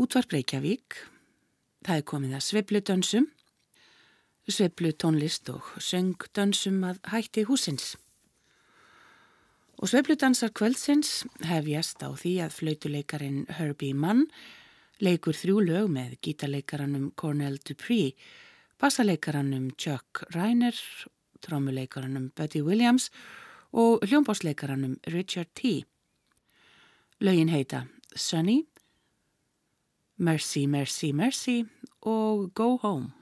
Útvarp Reykjavík, það er komið að svepludönsum, sveplutónlist og söngdönsum að hætti húsins. Og svepludansar kvöldsins hefjast á því að flautuleikarin Herbie Mann leikur þrjú lög með gítarleikaranum Cornel Dupree, bassaleikaranum Chuck Reiner, trómuleikaranum Buddy Williams og hljómbásleikaranum Richard T. Lögin heita Sunny, Merci, merci, merci, or go home.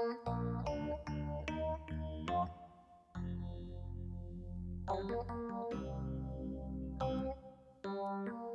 Thank you.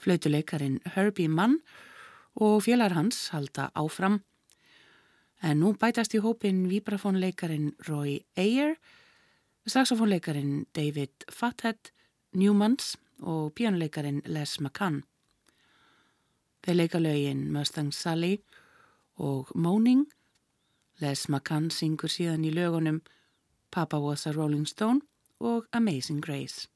Flautuleikarin Herbie Mann og félagar hans halda áfram. En nú bætast í hópin vibrafónleikarin Roy Ayer, saxofónleikarin David Fathead, Newmans og píjónuleikarin Les McCann. Þeir leika lögin Mustang Sally og Moaning. Les McCann syngur síðan í lögunum Papa was a Rolling Stone og Amazing Grace.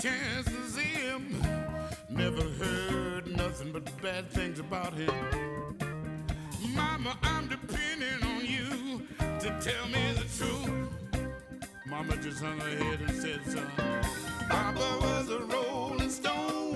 chances him. Never heard nothing but bad things about him. Mama, I'm depending on you to tell me the truth. Mama just hung her head and said, son, Papa was a rolling stone.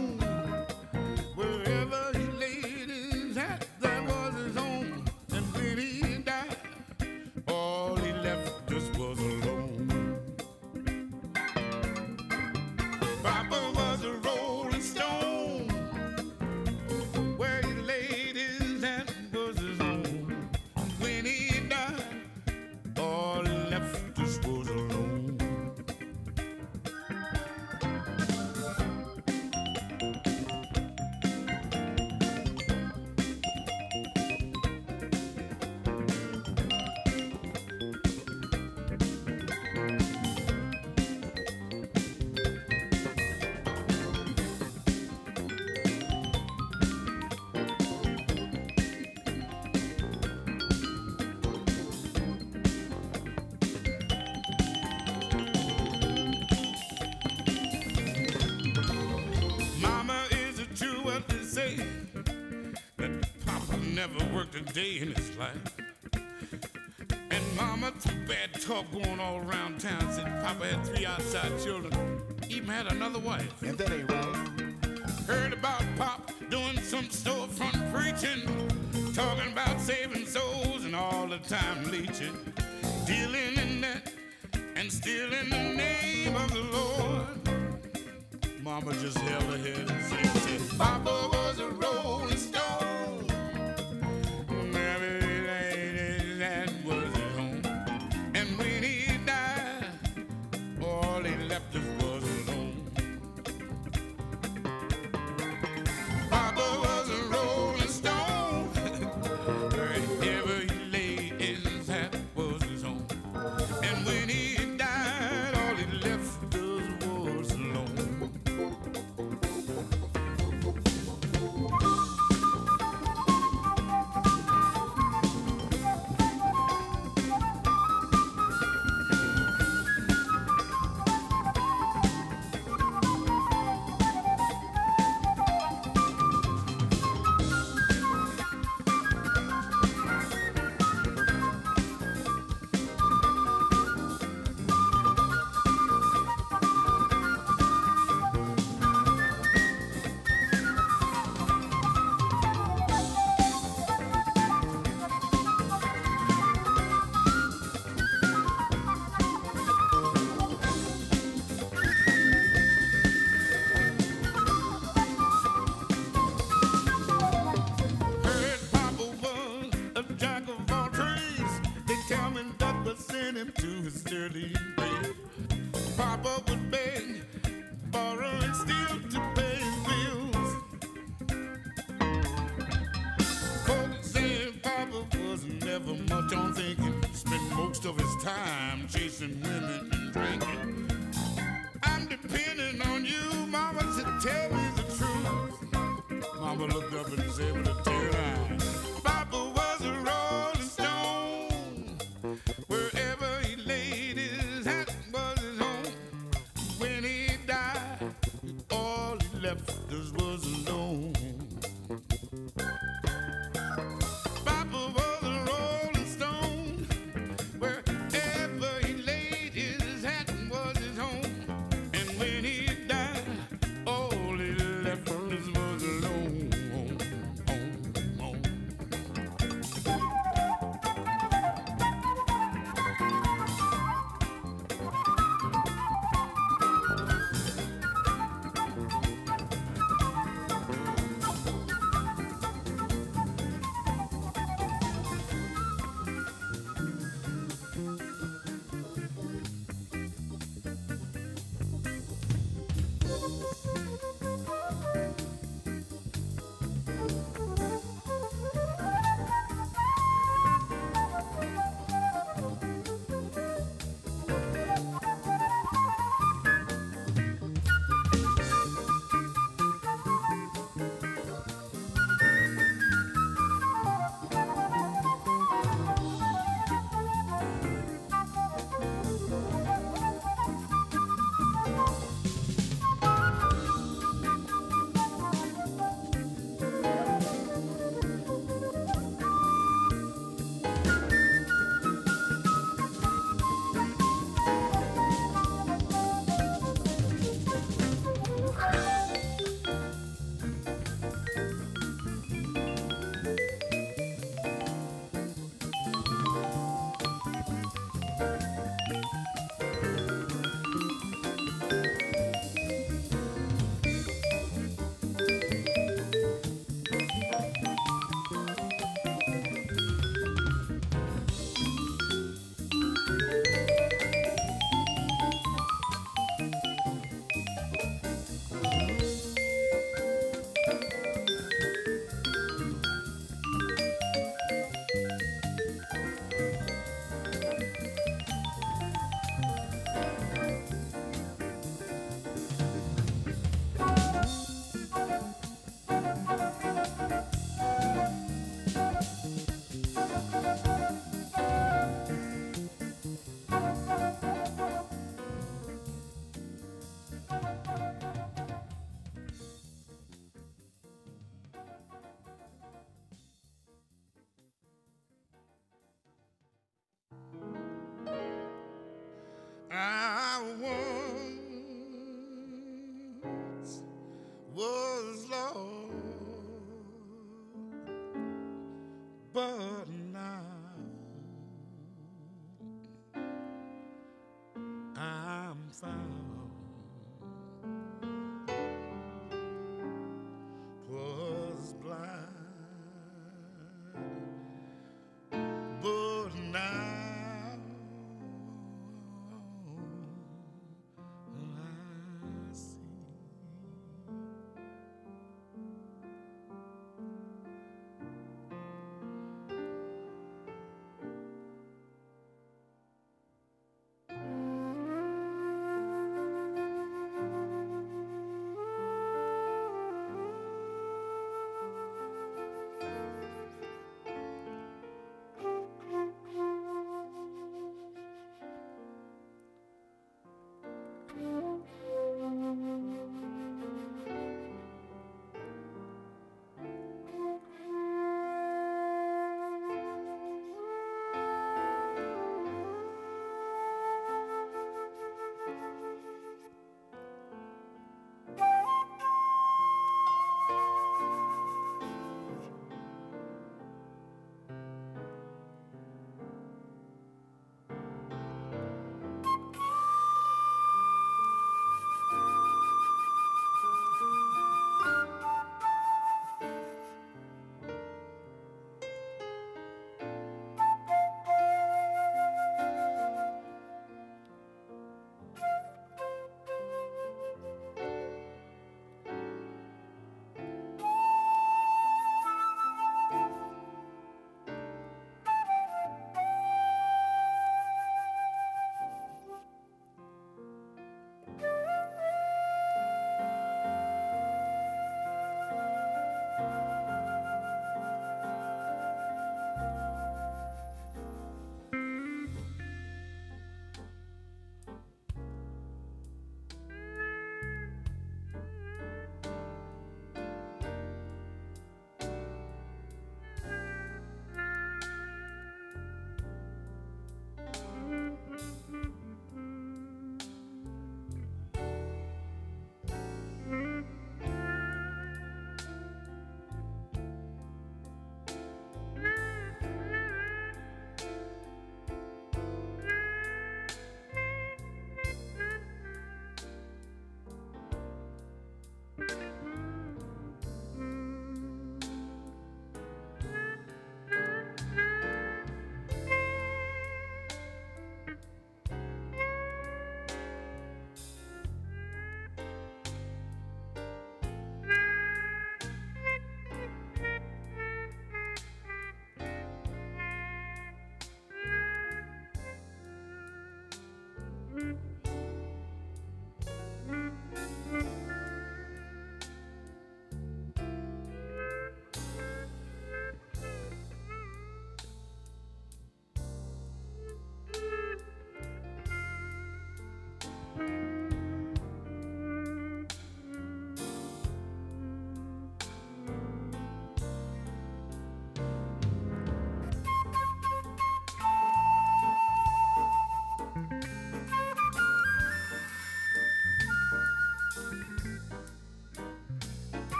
going all around town said Papa had three outside children, even had another wife. And that ain't right. Heard about Pop doing some storefront preaching, talking about saving souls and all the time leeching, dealing in that and still in the name of the Lord. Mama just Mama looked up and was able to tear it out.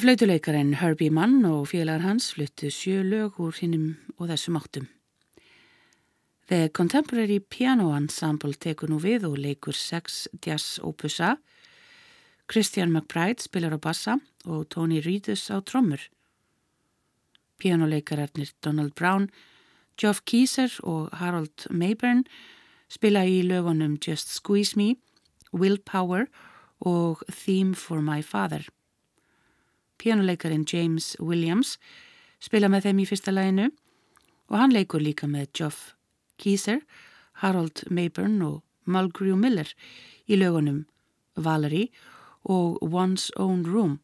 Flautuleikarin Herbie Mann og félagar hans fluttu sjö lög úr hinnum og þessum áttum. The Contemporary Piano Ensemble tekur nú við og leikur sex jazz opusa. Christian McBride spilar á bassa og Tony Reedus á trommur. Pianoleikararnir Donald Brown, Geoff Keeser og Harold Mayburn spila í lögunum Just Squeeze Me, Willpower og Theme for My Father. Pianoleikarin James Williams spila með þeim í fyrsta læginu og hann leikur líka með Geoff Keeser, Harold Mayburn og Mulgrew Miller í lögunum Valerie og One's Own Room.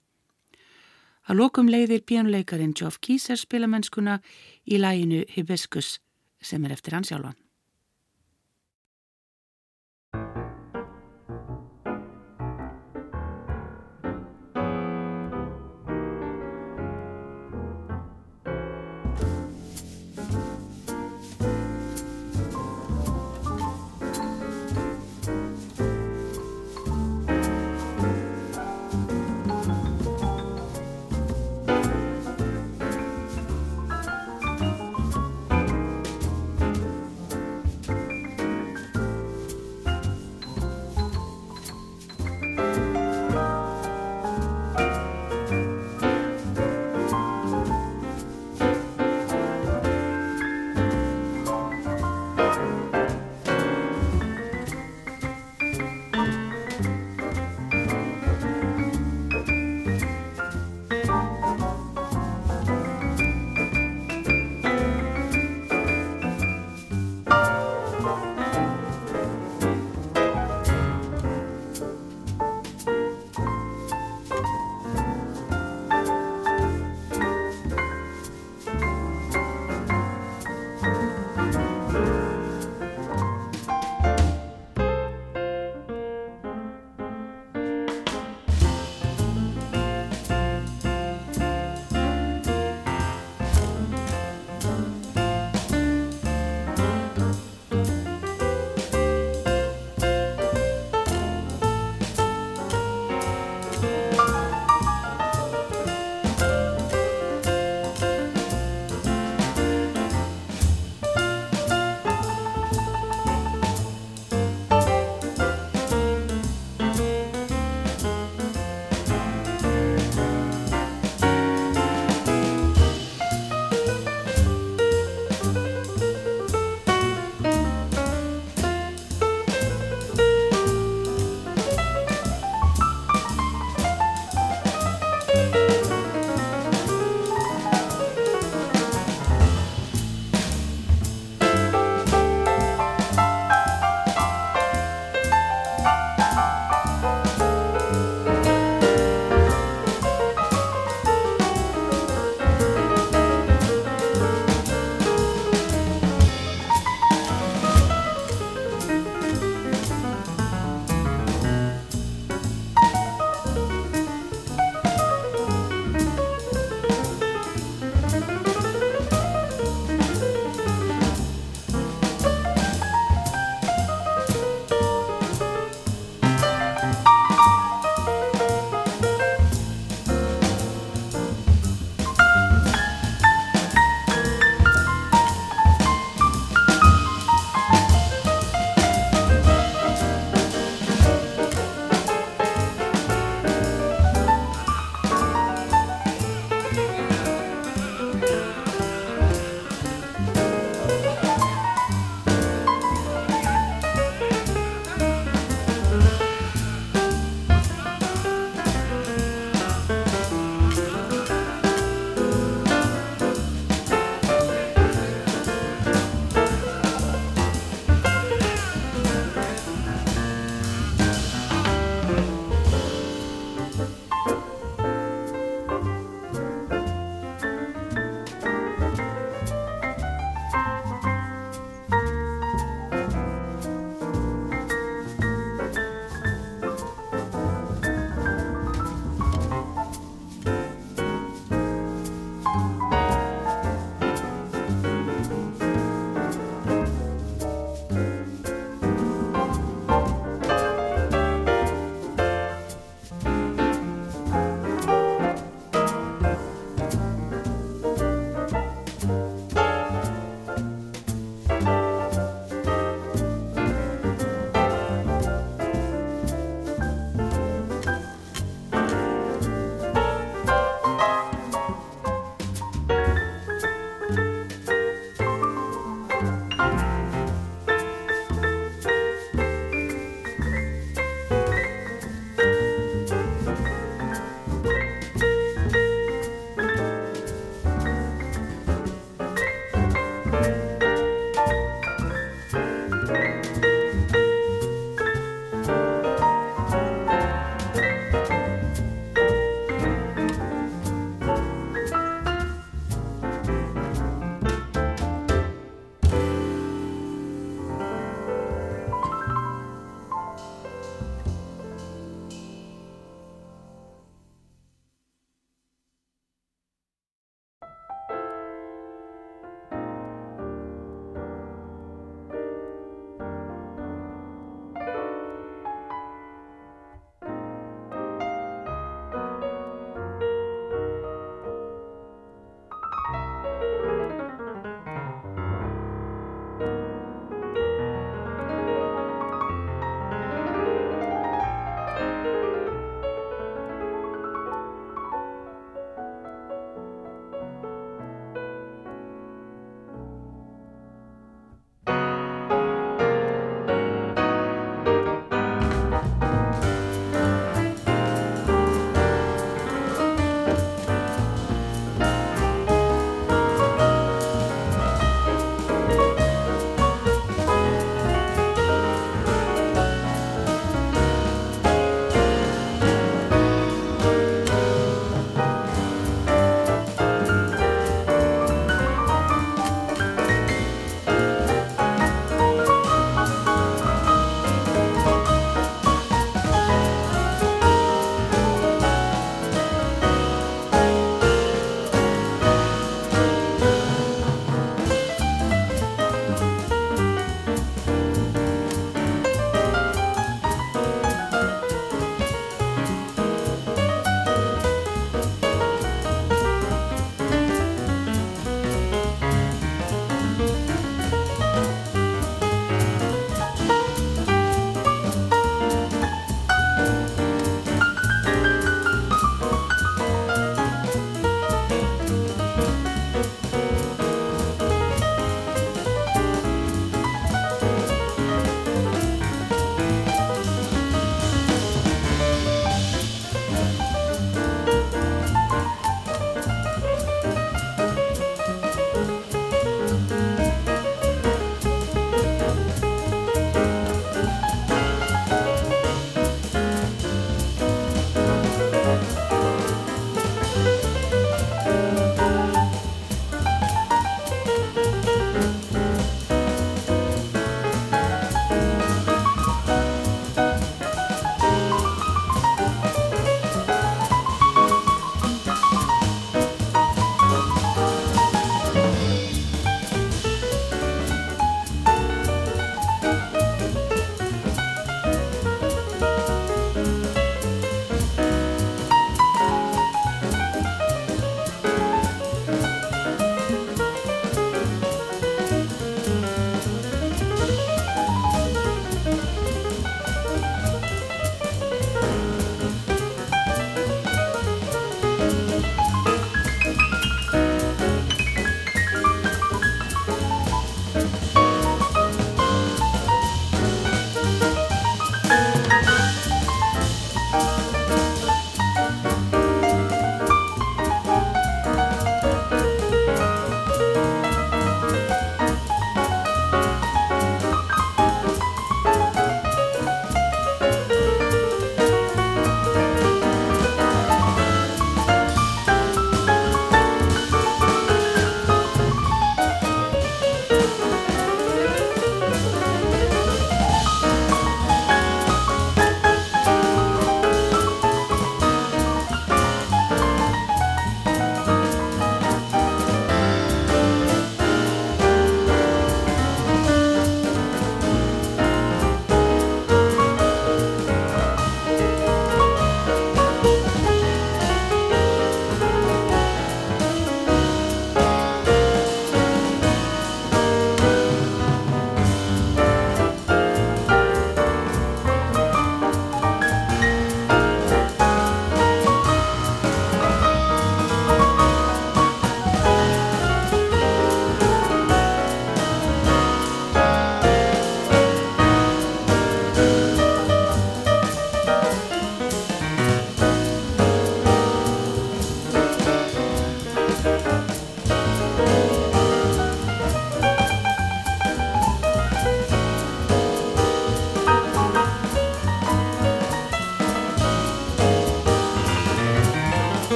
Að lokum leiðir pianoleikarin Geoff Keeser spilamennskuna í læginu Hibiscus sem er eftir hans sjálfan.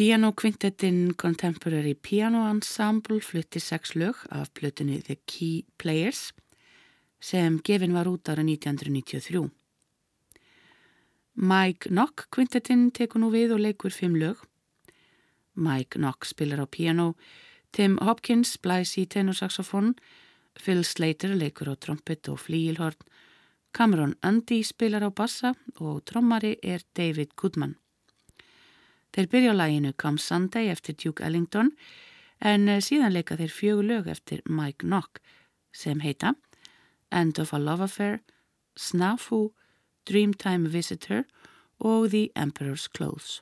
Piano-kvintettinn Contemporary Piano Ensemble flutti sex lög af plötunni The Key Players sem gefin var út ára 1993. Mike Nock kvintettinn tekur nú við og leikur fimm lög. Mike Nock spilar á piano, Tim Hopkins blæs í tenorsaxofón, Phil Slater leikur á trompet og flíilhorn, Cameron Andy spilar á bassa og trommari er David Goodman. Þeir byrja á læginu Come Sunday eftir Duke Ellington en eh, síðan leika þeir fjögur lög eftir Mike Nock sem heita End of a Love Affair, Snafu, Dreamtime Visitor og The Emperor's Clothes.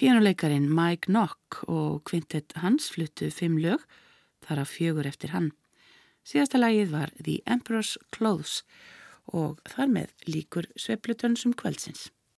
Píanuleikarin Mike Nock og kvintet hans fluttu fimm lög, þar af fjögur eftir hann. Síðasta lagið var The Emperor's Clothes og þar með líkur sveiplutönsum kvöldsins.